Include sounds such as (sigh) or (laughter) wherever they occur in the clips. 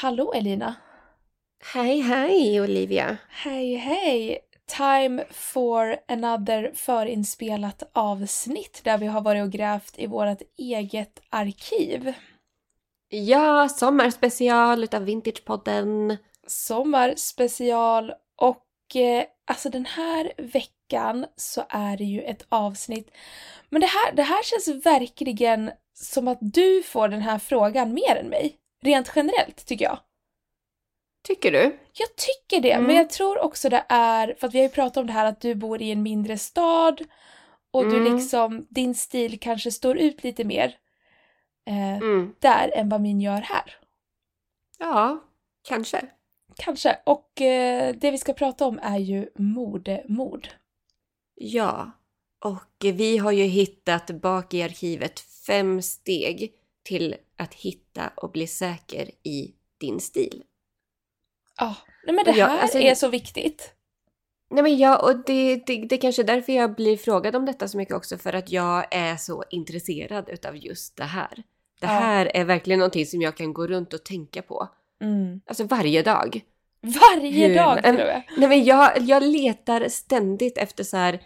hallå Elina! Hej hej Olivia! Hej hej! Time for another förinspelat avsnitt där vi har varit och grävt i vårt eget arkiv. Ja, sommarspecial utav Vintagepodden. Sommarspecial och eh, alltså den här veckan så är det ju ett avsnitt. Men det här, det här känns verkligen som att du får den här frågan mer än mig. Rent generellt tycker jag. Tycker du? Jag tycker det, Mm. men jag tror också det är, för att vi har ju pratat om det här att du bor i en mindre stad och du Mm. liksom, din stil kanske står ut lite mer eh, Mm. där än vad min gör här. Ja, kanske. Kanske. Och eh, det vi ska prata om är ju modemord. Ja. Och vi har ju hittat bak i arkivet fem steg till att hitta och bli säker i din stil. Ja, nej men det jag- här alltså- är så viktigt. Nej men ja, och det, det, det är kanske är därför jag blir frågad om detta så mycket också, för att jag är så intresserad utav just det här. Det Ja. här är verkligen någonting som jag kan gå runt och tänka på. Mm. Alltså varje dag. Varje Hur- dag och med. Nej men jag, jag letar ständigt efter så här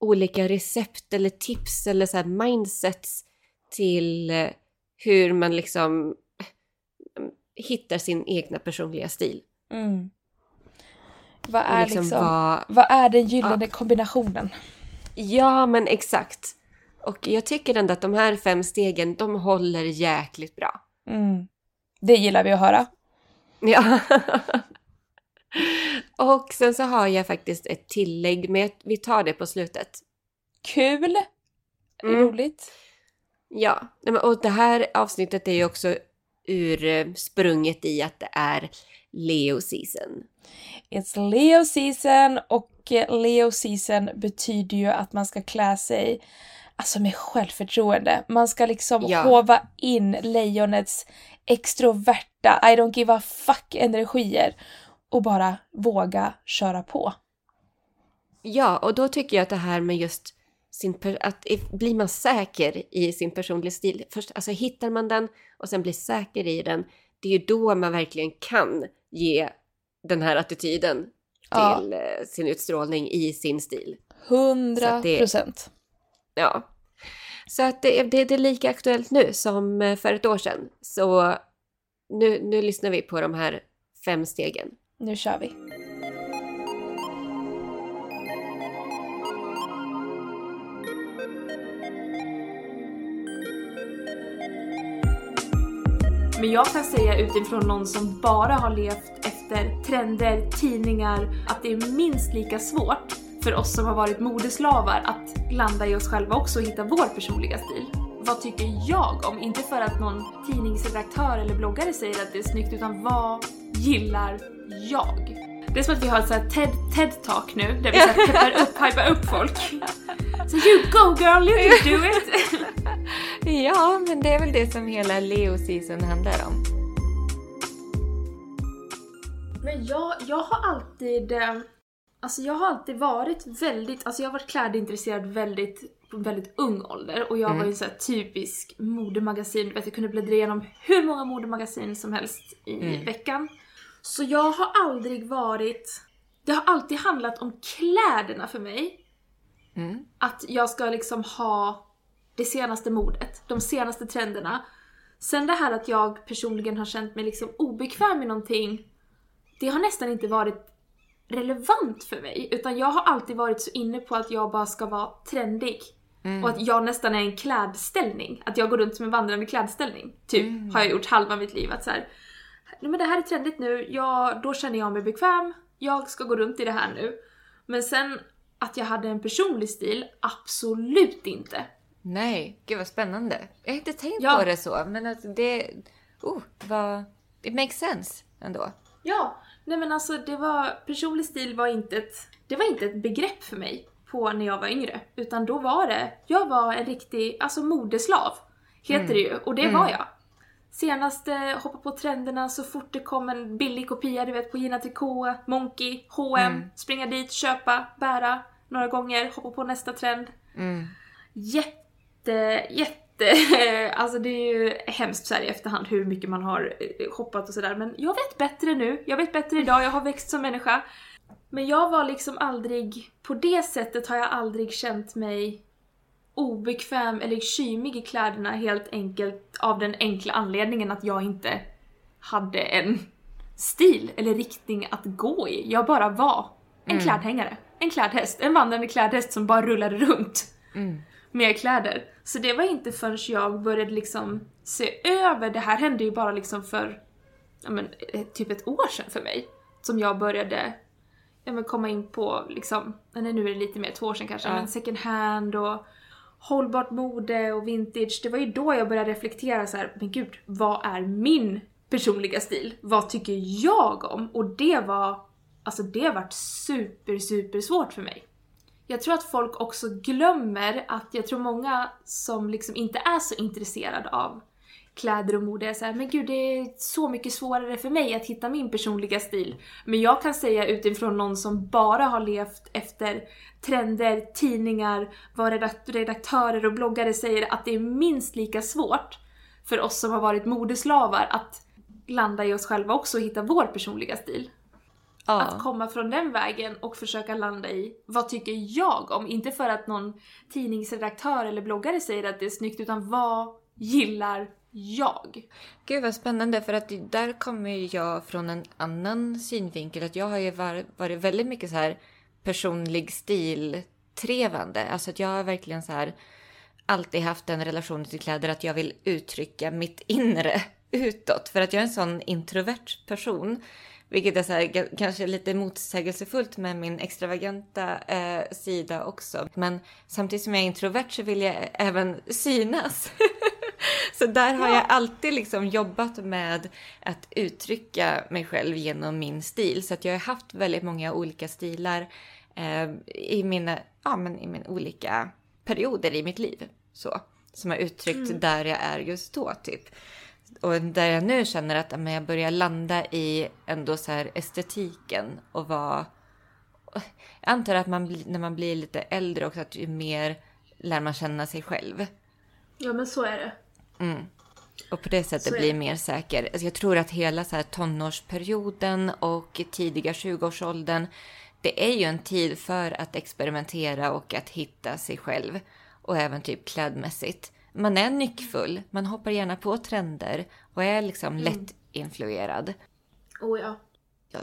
olika recept eller tips eller så här mindsets till eh, hur man liksom eh, hittar sin egna personliga stil. Mm. Vad är liksom, vad- vad är den gyllene kombinationen? Ja men exakt. Och jag tycker ändå att de här fem stegen, de håller jäkligt bra. Mm. Det gillar vi att höra. Ja. (laughs) Och sen så har jag faktiskt ett tillägg, men vi tar det på slutet. Kul! Mm. Roligt. Ja, och det här avsnittet är ju också ur eh, sprunget i att det är Leo season. It's Leo season och eh, Leo season betyder ju att man ska klä sig alltså med självförtroende. Man ska liksom Ja. hova in lejonets extroverta, I don't give a fuck energier och bara våga köra på. Ja, och då tycker jag att det här med just sin att blir man säker i sin personliga stil, först alltså hittar man den och sen blir säker i den, det är ju då man verkligen kan ge den här attityden Ja. till eh, sin utstrålning i sin stil. Så Hundra att det- procent. Ja. Så att det, är- det, det är lika aktuellt nu som eh, för ett år sedan. Så nu, nu lyssnar vi på de här fem stegen. Nu kör vi. Men jag kan säga utifrån någon som bara har levt efter trender, tidningar, att det är minst lika svårt för oss som har varit modeslavar att landa i oss själva också och hitta vår personliga stil. Vad tycker jag om? Inte för att någon tidningsredaktör eller bloggare säger att det är snyggt, utan vad gillar jag? Det är som att vi har ett här TED, TED-talk nu, där vi peppar upp, hypar upp folk. (laughs) Så you go girl, you can do it! (laughs) Ja, men det är väl det som hela Leo season handlar om. Men jag, jag har alltid... eh, Alltså jag har alltid varit väldigt, alltså jag har varit klädintresserad väldigt, väldigt ung ålder och jag Mm. var ju sån här typisk modemagasin, du vet jag kunde bläddra igenom hur många modemagasin som helst i Mm. veckan. Så jag har aldrig varit, det har alltid handlat om kläderna för mig. Mm. Att jag ska liksom ha det senaste modet, de senaste trenderna. Sen det här att jag personligen har känt mig liksom obekväm med någonting, det har nästan inte varit relevant för mig. Utan jag har alltid varit så inne på att jag bara ska vara trendig. Och att jag nästan är en klädställning. Att jag går runt som en vandrande klädställning. Typ, har jag gjort halva mitt liv. Att så här, "Nej, men det här är trendigt nu, jag, då känner jag mig bekväm, jag ska gå runt i det här nu. Men sen att jag hade en personlig stil, absolut inte. Nej, gud vad spännande. Jag har inte tänkt Ja. på det så, men att det... Oh, vad... It makes sense ändå. Ja, nej men alltså det var, personlig stil var inte ett, det var inte ett begrepp för mig på när jag var yngre. Utan då var det, jag var en riktig, alltså modeslav heter det ju. Och det var jag. Senaste, hoppa på trenderna så fort det kom en billig kopia, du vet på Gina Tricot, Monkey, H&M, springa dit, köpa, bära några gånger, hoppa på nästa trend. Mm. Jätte, jätte... (laughs) Alltså det är ju hemskt så här i efterhand hur mycket man har eh, shoppat och sådär men jag vet bättre nu. Jag vet bättre idag, jag har växt som människa. Men jag var liksom aldrig... På det sättet har jag aldrig känt mig obekväm eller kymig i kläderna helt enkelt av den enkla anledningen att jag inte hade en stil eller riktning att gå i. Jag bara var en klädhängare. En klädhäst. En vandrande klädhäst som bara rullade runt med kläder. Så det var inte förrän jag började liksom se över, det här hände ju bara liksom för ja men, eh, typ ett år sedan för mig. Som jag började ja, men komma in på liksom, nej nu är det lite mer, två år sedan kanske, Ja. men second hand och hållbart mode och vintage. Det var ju då jag började reflektera så här, men gud, vad är min personliga stil? Vad tycker jag om? Och det var, alltså det vart super, super svårt för mig. Jag tror att folk också glömmer att jag tror många som liksom inte är så intresserade av kläder och mode är såhär, men gud det är så mycket svårare för mig att hitta min personliga stil. Men jag kan säga utifrån någon som bara har levt efter trender, tidningar, vad redaktörer och bloggare säger att det är minst lika svårt för oss som har varit modeslavar att landa i oss själva också och hitta vår personliga stil. Att Ja. komma från den vägen och försöka landa i vad tycker jag om? Inte för att någon tidningsredaktör eller bloggare säger att det är snyggt utan vad gillar jag? Gud vad spännande för att där kommer jag från en annan synvinkel. Att jag har ju var- varit väldigt mycket så här personlig stiltrevande. Alltså att jag har verkligen så här alltid haft den relationen till kläder att jag vill uttrycka mitt inre utåt. För att jag är en sån introvert person. Vilket är så här, kanske lite motsägelsefullt med min extravaganta eh, sida också. Men samtidigt som jag är introvert så vill jag även synas. (laughs) så där har jag alltid liksom jobbat med att uttrycka mig själv genom min stil. Så att jag har haft väldigt många olika stilar eh, i, mina, ja, men i mina olika perioder i mitt liv. Så, som har uttryckt där jag är just då typ. Och där jag nu känner att men jag börjar landa i ändå så här estetiken och vara... Jag antar att man, blir- när man blir lite äldre också att ju mer lär man känna sig själv. Ja men så är det. Och på det sättet Så är bli det. mer säker. Alltså jag tror att hela så här tonårsperioden och tidiga 20-årsåldern, det är ju en tid för att experimentera och att hitta sig själv. Och även typ klädmässigt. Man är nyckfull, man hoppar gärna på trender och är liksom lätt influerad. Oh ja.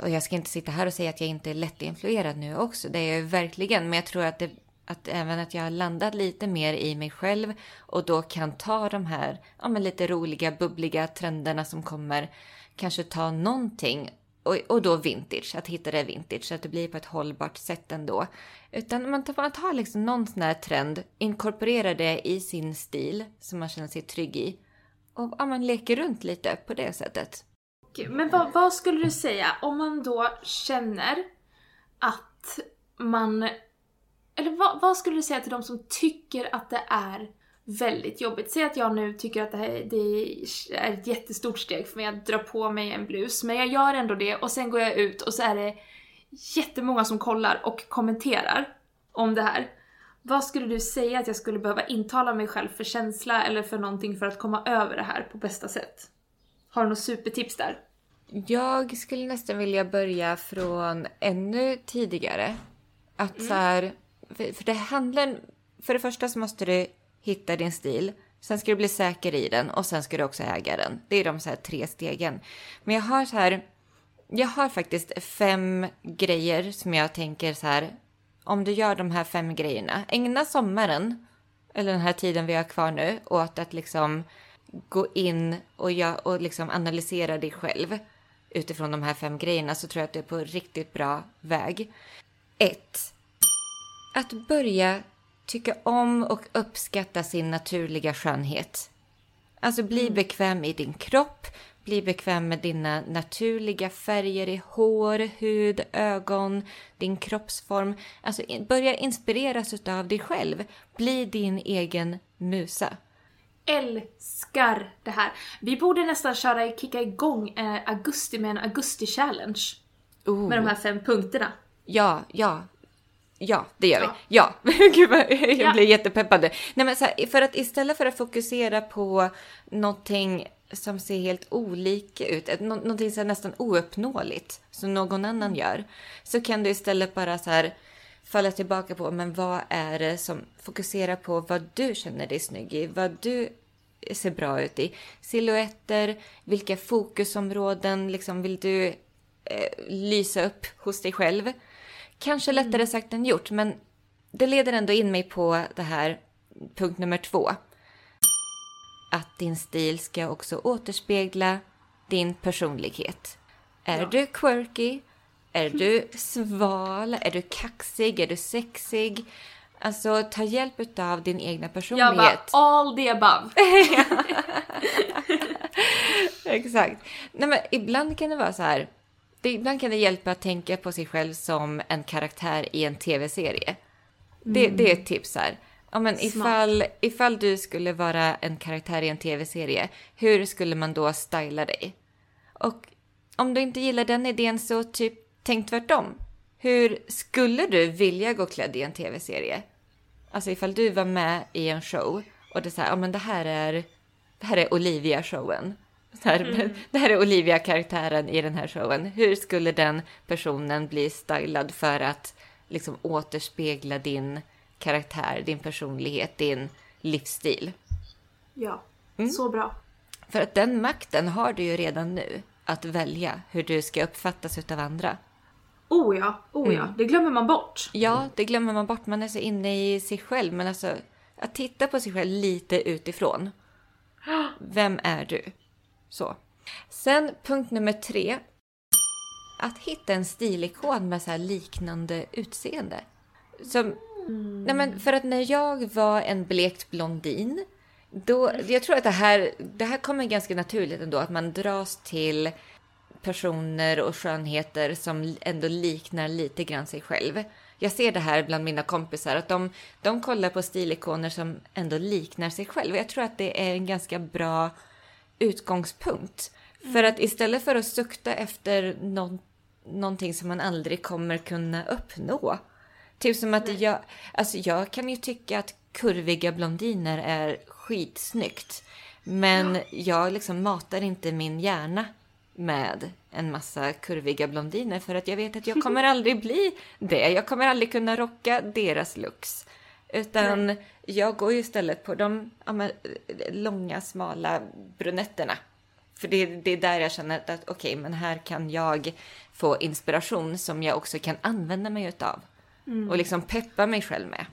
Och jag ska inte sitta här och säga att jag inte är lättinfluerad nu också. Det är jag verkligen. Men jag tror att, det, att även att jag har landat lite mer i mig själv och då kan ta de här ja, men lite roliga, bubbliga trenderna som kommer. Kanske ta någonting och, och då vintage, att hitta det vintage så att det blir på ett hållbart sätt ändå. Utan man tar, man tar liksom någon sån här trend, inkorporerar det i sin stil som man känner sig trygg i. Och ja, man leker runt lite på det sättet. Men vad, vad skulle du säga om man då känner att man... Eller vad, vad skulle du säga till de som tycker att det är väldigt jobbigt? Säg att jag nu tycker att det, här, det är ett jättestort steg för mig att dra på mig en blus, men jag gör ändå det och sen går jag ut och så är det jättemånga som kollar och kommenterar om det här. Vad skulle du säga att jag skulle behöva intala mig själv för känsla eller för någonting för att komma över det här på bästa sätt? Har du något supertips där? Jag skulle nästan vilja börja från ännu tidigare. Att så här, för, för det handlar... För det första så måste du hitta din stil. Sen ska du bli säker i den och sen ska du också äga den. Det är de så här tre stegen. Men jag har så här... Jag har faktiskt fem grejer som jag tänker så här. Om du gör de här fem grejerna, ägna sommaren eller den här tiden vi har kvar nu åt att liksom gå in och, gör, och liksom analysera dig själv utifrån de här fem grejerna så tror jag att du är på riktigt bra väg. 1. Att börja tycka om och uppskatta sin naturliga skönhet. Alltså bli bekväm i din kropp, bli bekväm med dina naturliga färger i hår, hud, ögon, din kroppsform. Alltså börja inspireras av dig själv. Bli din egen musa. älskar det här. Vi borde nästan köra, kicka igång eh, augusti med en augusti-challenge. Oh. Med de här fem punkterna. Ja, ja. Ja, det gör Ja. vi. Ja, (laughs) Gud jag Ja. blir jättepeppad nu. Nej, men här, för att istället för att fokusera på någonting som ser helt olika ut, nå- någonting så nästan ouppnåeligt som någon annan gör, så kan du istället bara så här falla tillbaka på, men vad är det som fokuserar på vad du känner dig snygg i, vad du ser bra ut i. Silhuetter, vilka fokusområden liksom vill du eh, lysa upp hos dig själv. Kanske lättare sagt än gjort, men det leder ändå in mig på det här punkt nummer två. Att din stil ska också återspegla din personlighet. Är Ja. du quirky? Är du sval? Är du kaxig? Är du sexig? Alltså ta hjälp av din egna Jag personlighet. bara all the above. (laughs) Exakt. Nej, men ibland kan det vara så här. Det, ibland kan det hjälpa att tänka på sig själv som en karaktär i en tv-serie. Det, det är ett tips här. Ja, men ifall, ifall du skulle vara en karaktär i en tv-serie, hur skulle man då styla dig? Och om du inte gillar den idén så typ tänk tvärtom. Hur skulle du vilja gå klädd i en tv-serie? Alltså ifall du var med i en show och det är så här, ja men det här är, det här är Olivia-showen. (laughs) Det här, det här är Olivia-karaktären i den här showen. Hur skulle den personen bli stylad för att liksom återspegla din karaktär, din personlighet, din livsstil? Ja, Mm. så bra. För att den makten har du ju redan nu, att välja hur du ska uppfattas utav andra. Oh ja, oh ja. Det glömmer man bort. Ja, det glömmer man bort. Man är så inne i sig själv. Men alltså, att titta på sig själv lite utifrån. Vem är du? Så. Sen punkt nummer tre. Att hitta en stilikon med så här liknande utseende. Som, nej men för att när jag var en blekt blondin. Då, jag tror att det här, det här kommer ganska naturligt ändå. Att man dras till personer och skönheter som ändå liknar lite grann sig själv. Jag ser det här bland mina kompisar, att de, de kollar på stilikoner som ändå liknar sig själv. Jag tror att det är en ganska bra utgångspunkt. För att istället för att sukta efter någon, någonting som man aldrig kommer kunna uppnå. Typ som att jag, alltså jag kan ju tycka att kurviga blondiner är skitsnyggt. Men jag liksom matar inte min hjärna med en massa kurviga blondiner för att jag vet att jag (laughs) kommer aldrig bli det. Jag kommer aldrig kunna rocka deras looks. Utan jag går ju istället på de ja, långa, smala brunetterna. För det, det är där jag känner att okej, men här kan jag få inspiration som jag också kan använda mig utav. Och liksom peppa mig själv med.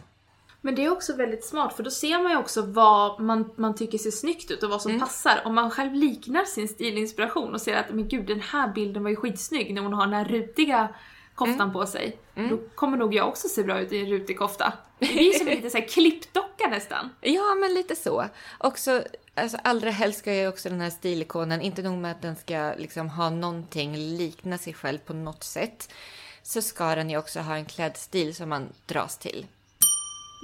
Men det är också väldigt smart för då ser man ju också vad man, man tycker ser snyggt ut och vad som Mm. passar. Om man själv liknar sin stilinspiration och ser att men gud den här bilden var ju skitsnygg när hon har den här rutiga koftan Mm. på sig. Då kommer nog jag också se bra ut i en rutig kofta. Det blir som en (laughs) lite såhär klippdocka nästan. Ja, men lite så. Också, alltså, allra helst ska ju också den här stilikonen, inte nog med att den ska liksom ha någonting likna sig själv på något sätt, så ska den ju också ha en klädstil som man dras till.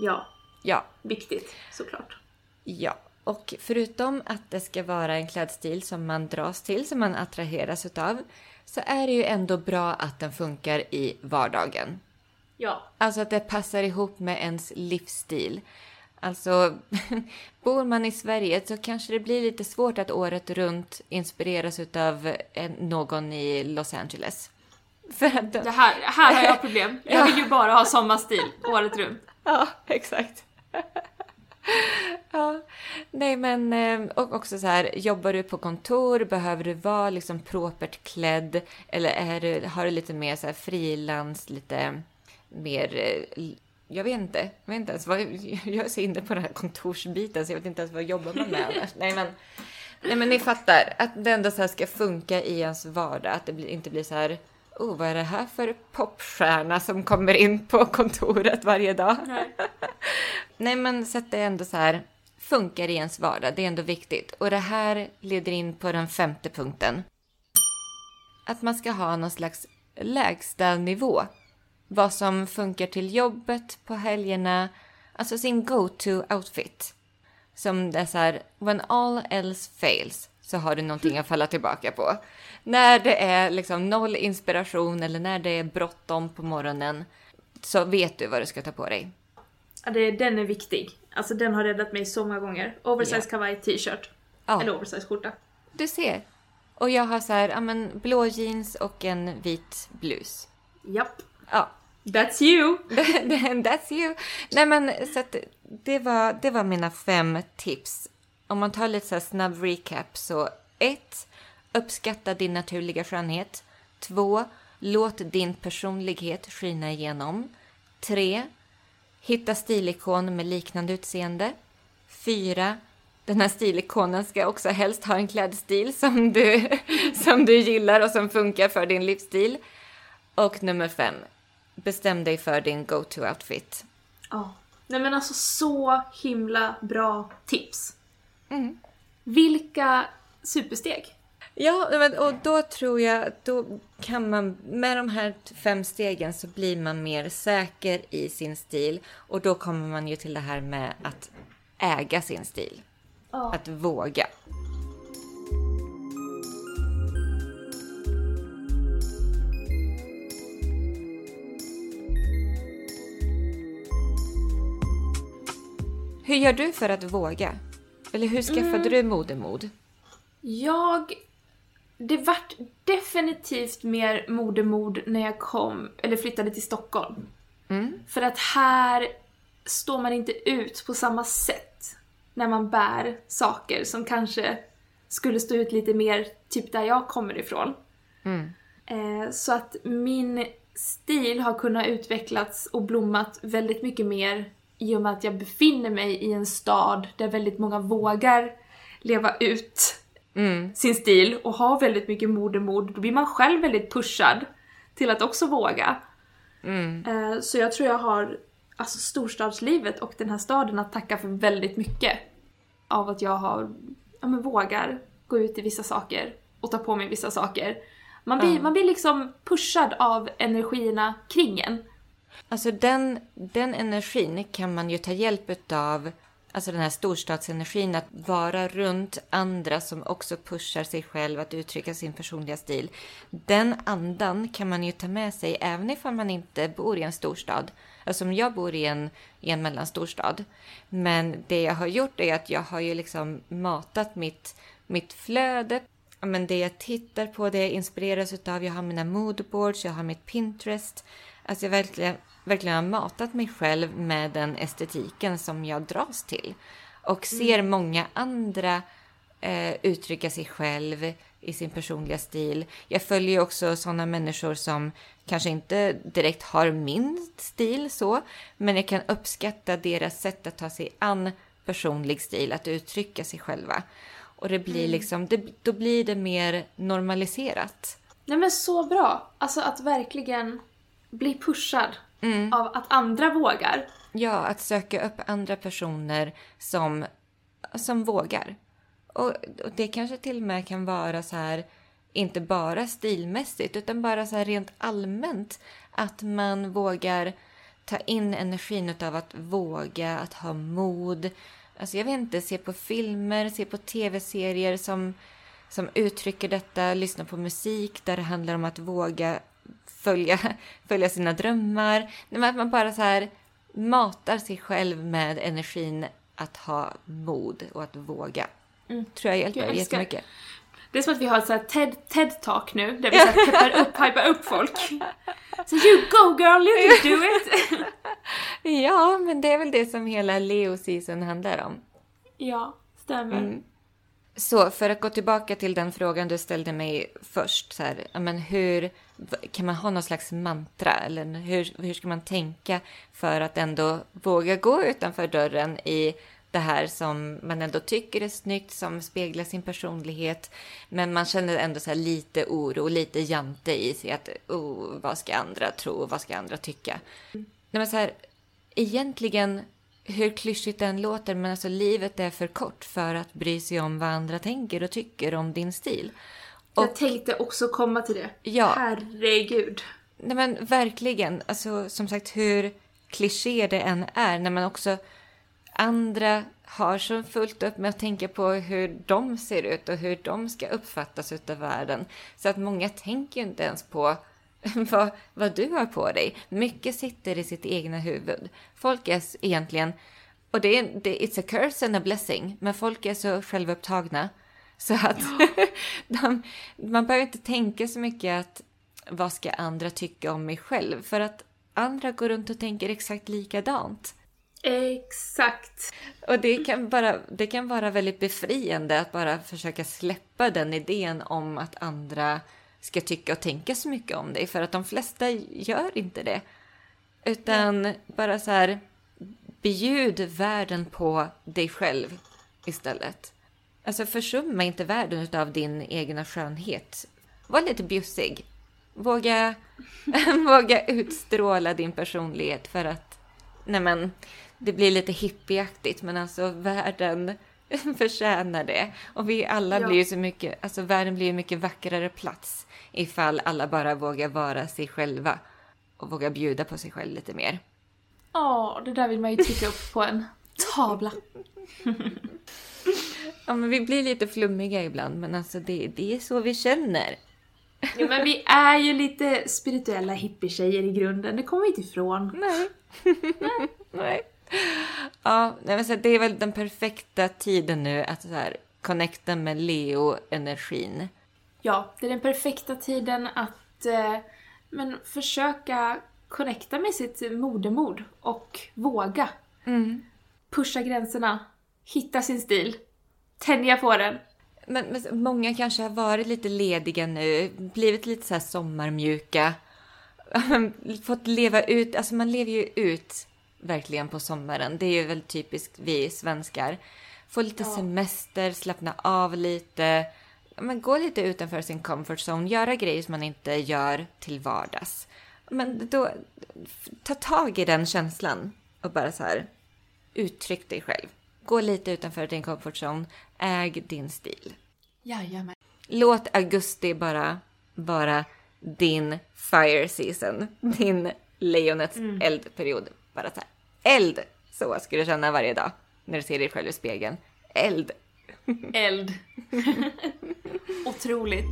Ja, Ja, viktigt såklart. ja. Och förutom att det ska vara en klädstil som man dras till, som man attraheras utav, så är det ju ändå bra att den funkar i vardagen. Ja. Alltså att det passar ihop med ens livsstil. Alltså, (laughs) bor man i Sverige så kanske det blir lite svårt att året runt inspireras utav någon i Los Angeles. För Det här, här har jag problem. (laughs) Jag vill ju bara ha sommarstil året runt. (laughs) Ja, exakt. (laughs) ja, nej men eh, och också så här, jobbar du på kontor, behöver du vara liksom propert klädd eller är du, har du lite mer så här frilans, lite mer, eh, jag vet inte, jag vet inte ens vad, jag är så inne på den här kontorsbiten så jag vet inte ens vad jobbar man med annars. Nej men, nej men ni fattar, att det ändå så ska funka i ens vardag, att det inte blir så här Oh, vad är det här för popstjärna som kommer in på kontoret varje dag? Nej. (laughs) Nej, men så att det ändå så här funkar i ens vardag. Det är ändå viktigt. Och det här leder in på den femte punkten. Att man ska ha någon slags lägsta nivå. Vad som funkar till jobbet, på helgerna. Alltså sin go-to outfit. Som det är så här, when all else fails så har du någonting att falla tillbaka på. När det är liksom noll inspiration eller när det är bråttom på morgonen så vet du vad du ska ta på dig. Ja, det, den är viktig. Alltså den har räddat mig så många gånger. Oversize Ja. kavaj, t-shirt. Ja. Eller oversize skjorta. Du ser. Och jag har så här, ja men blå jeans och en vit blus. Japp. Ja, That's you! (laughs) That's you. Nej men så att det var, det var mina fem tips. Om man tar lite så här snabb recap så 1. Uppskatta din naturliga skönhet. 2. Låt din personlighet skina igenom. 3. Hitta stilikon med liknande utseende. 4. Den här stilikonen ska också helst ha en klädstil som du, (laughs) som du gillar och som funkar för din livsstil. Och nummer 5. Bestäm dig för din go-to-outfit. Ja. Nej men alltså så himla bra tips. Mm. Vilka supersteg. Ja, och då tror jag, då kan man, med de här fem stegen så blir man mer säker i sin stil. Och då kommer man ju till det här med att äga sin stil. Ja. Att våga. Hur gör du för att våga? Eller hur skaffade du modemod? Jag... Det vart definitivt mer modemod när jag kom, eller flyttade till Stockholm. Mm. För att här står man inte ut på samma sätt när man bär saker som kanske skulle stå ut lite mer typ där jag kommer ifrån. Mm. Eh, så att min stil har kunnat utvecklats och blommat väldigt mycket mer i och med att jag befinner mig i en stad där väldigt många vågar leva ut Mm. sin stil och har väldigt mycket modemod. Då blir man själv väldigt pushad till att också våga. Mm. Eh, Så jag tror jag har alltså storstadslivet och den här staden att tacka för väldigt mycket. Av att jag har, ja men vågar gå ut i vissa saker och ta på mig vissa saker. Man blir, Ja. man blir liksom pushad av energierna kring en. Alltså den, den energin kan man ju ta hjälp av, alltså den här storstadsenergin, att vara runt andra som också pushar sig själv att uttrycka sin personliga stil. Den andan kan man ju ta med sig även ifall man inte bor i en storstad. Alltså om jag bor i en, i en mellanstorstad. Men det jag har gjort är att jag har ju liksom matat mitt, mitt flöde men det jag tittar på, det jag inspireras utav. Jag har mina moodboards, jag har mitt Pinterest. Alltså jag verkligen, verkligen har matat mig själv med den estetiken som jag dras till. Och ser många andra eh, uttrycka sig själv i sin personliga stil. Jag följer ju också sådana människor som kanske inte direkt har min stil så, men jag kan uppskatta deras sätt att ta sig an personlig stil, att uttrycka sig själva. Och det blir liksom, det, då blir det mer normaliserat. Nej men så bra! Alltså att verkligen bli pushad Mm. av att andra vågar. Ja, att söka upp andra personer som, som vågar. Och, och det kanske till och med kan vara så här, inte bara stilmässigt, utan bara så här rent allmänt. Att man vågar ta in energin av att våga, att ha mod. Alltså jag vet inte, se på filmer, se på tv-serier som, som uttrycker detta, lyssna på musik där det handlar om att våga följa, (laughs) följa sina drömmar. Men att man bara så här matar sig själv med energin att ha mod och att våga. Tror jag hjälper Gud, jättemycket. Det är som att vi har ett så här TED, TED-talk nu, där vi (laughs) så här peppar upp, hypar upp folk. Så you go girl, you can do it! (laughs) Ja, men det är väl det som hela Leo season handlar om. ja, stämmer. Mm. Så för att gå tillbaka till den frågan du ställde mig först, så här, men hur kan man ha någon slags mantra eller hur, hur ska man tänka för att ändå våga gå utanför dörren i det här som man ändå tycker är snyggt, som speglar sin personlighet, men man känner ändå så här lite oro, lite jante i sig att oh, vad ska andra tro, vad ska andra tycka? Nej, men så här, egentligen, hur klyschigt den låter, men alltså livet är för kort för att bry sig om vad andra tänker och tycker om din stil. Jag tänkte också komma till det. Ja. Herregud. Nej men verkligen, alltså som sagt hur kliché det än är, när man också andra har så fullt upp med att tänka på hur de ser ut och hur de ska uppfattas utav världen. Så att många tänker ju inte ens på (laughs) vad, vad du har på dig. Mycket sitter i sitt egna huvud. Folk är egentligen, och det är, det, it's a curse and a blessing, men folk är så självupptagna. Så att (laughs) de, man behöver inte tänka så mycket att vad ska andra tycka om mig själv? För att andra går runt och tänker exakt likadant. Exakt. Och det kan, bara, det kan vara väldigt befriande att bara försöka släppa den idén om att andra ska tycka och tänka så mycket om dig. För att de flesta gör inte det. Utan bara så här, bjud världen på dig själv istället. Alltså försumma inte världen utav din egna skönhet. Var lite bjussig. Våga, (laughs) våga utstråla din personlighet för att, nej men, det blir lite hippieaktigt men alltså världen (laughs) förtjänar det. Och vi alla Ja. blir så mycket, alltså världen blir en mycket vackrare plats ifall alla bara vågar vara sig själva och vågar bjuda på sig själv lite mer. Ja, det där vill man ju trycka upp på en tavla. (laughs) Ja men vi blir lite flummiga ibland men alltså det, det är så vi känner. Jo, men vi är ju lite spirituella hippietjejer i grunden, det kommer vi inte ifrån. Nej. (laughs) Nej. Ja, nej, men så det är väl den perfekta tiden nu att så här, connecta med Leo-energin. Ja, det är den perfekta tiden att eh, men försöka connecta med sitt modermod och våga pusha gränserna, hitta sin stil, tänja på den. Men, men många kanske har varit lite lediga nu, blivit lite så här sommarmjuka. Fått leva ut, alltså man lever ju ut verkligen på sommaren. Det är ju väl typiskt vi svenskar. Få lite Ja. semester, slappna av lite. Men gå lite utanför sin comfort zone, göra grejer som man inte gör till vardags. Men då, ta tag i den känslan och bara så här, uttryck dig själv. Gå lite utanför din comfort zone, äg din stil. Jajamän. Låt augusti bara vara din fire season. Din lejonets eldperiod. Bara så här. Eld! Så ska du känna varje dag när du ser dig själv i spegeln. Eld! Eld. (laughs) Otroligt.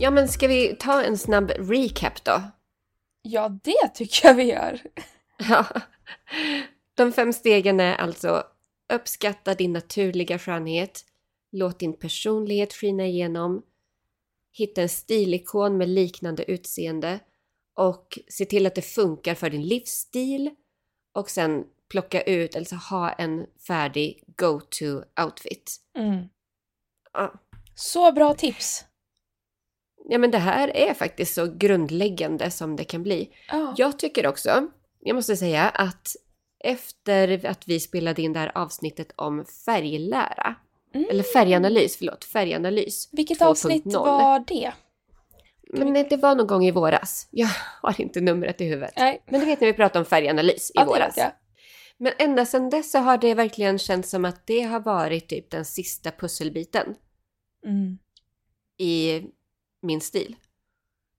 Ja, men ska vi ta en snabb recap då? Ja, det tycker jag vi gör. (laughs) Ja. De fem stegen är alltså uppskatta din naturliga skönhet, låt din personlighet skina igenom, hitta en stilikon med liknande utseende och se till att det funkar för din livsstil och sen plocka ut, eller så ha en färdig go-to outfit. Mm. Ja. Så bra tips! Ja, men det här är faktiskt så grundläggande som det kan bli. Ja. Jag tycker också, jag måste säga att efter att vi spelade in det här avsnittet om färglära, Mm. eller färganalys, förlåt, färganalys. Vilket 2.0. avsnitt var det? Men det var någon gång i våras. Jag (laughs) har inte numret i huvudet. Nej. Men du vet när vi pratade om färganalys i Ja, det våras. jag. Men ända sedan dess så har det verkligen känts som att det har varit typ den sista pusselbiten Mm. i min stil.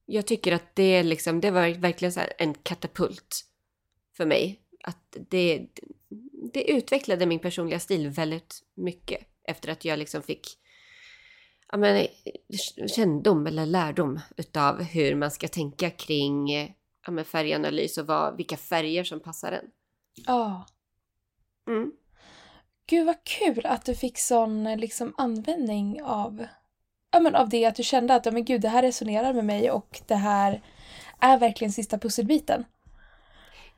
Jag tycker att det liksom, det var verkligen så en katapult för mig. Att det, det utvecklade min personliga stil väldigt mycket efter att jag liksom fick ja, men, kännedom eller lärdom utav hur man ska tänka kring ja, men, färganalys och vad, vilka färger som passar en. Ja. Mm. Gud vad kul att du fick sån liksom användning av, ja, men av det att du kände att ja, men gud, det här resonerar med mig och det här är verkligen sista pusselbiten.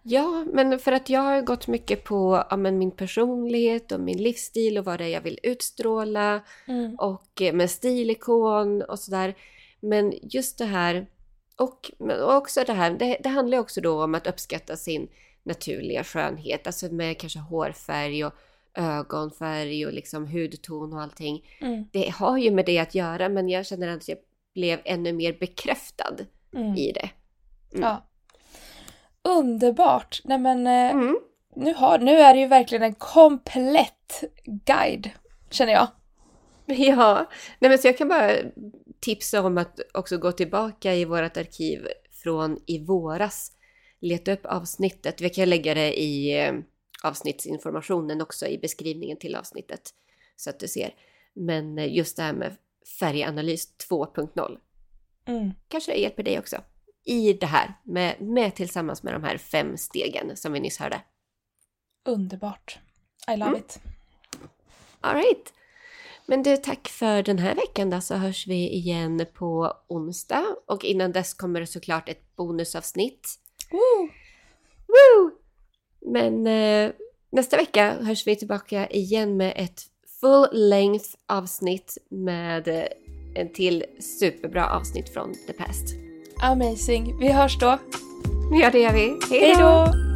Ja, men för att jag har gått mycket på ja, men min personlighet och min livsstil och vad det är jag vill utstråla Mm. och eh, med stilikon och sådär. Men just det här och, men också det här, det, det handlar också då om att uppskatta sin naturliga skönhet, alltså med kanske hårfärg och ögonfärg och liksom hudton och allting. Mm. Det har ju med det att göra men jag känner att jag blev ännu mer bekräftad Mm. i det. Mm. Ja. Underbart! Nej men eh, Mm. nu, har, nu är det ju verkligen en komplett guide, känner jag. (laughs) Ja, nej men så jag kan bara tipsa om att också gå tillbaka i vårt arkiv från i våras leta upp avsnittet. Vi kan lägga det i eh, avsnittsinformationen också i beskrivningen till avsnittet så att du ser. Men eh, just det här med färganalys 2.0 Mm. kanske hjälper dig också i det här med, med tillsammans med de här fem stegen som vi nyss hörde. Underbart. I love Mm. it. Alright. Men du, tack för den här veckan då så hörs vi igen på onsdag och innan dess kommer det såklart ett bonusavsnitt. Woo! Woo! Men eh, nästa vecka hörs vi tillbaka igen med ett full length avsnitt med eh, en till superbra avsnitt från The Past. Amazing. Vi hörs då. Ja, det gör vi. Hej då!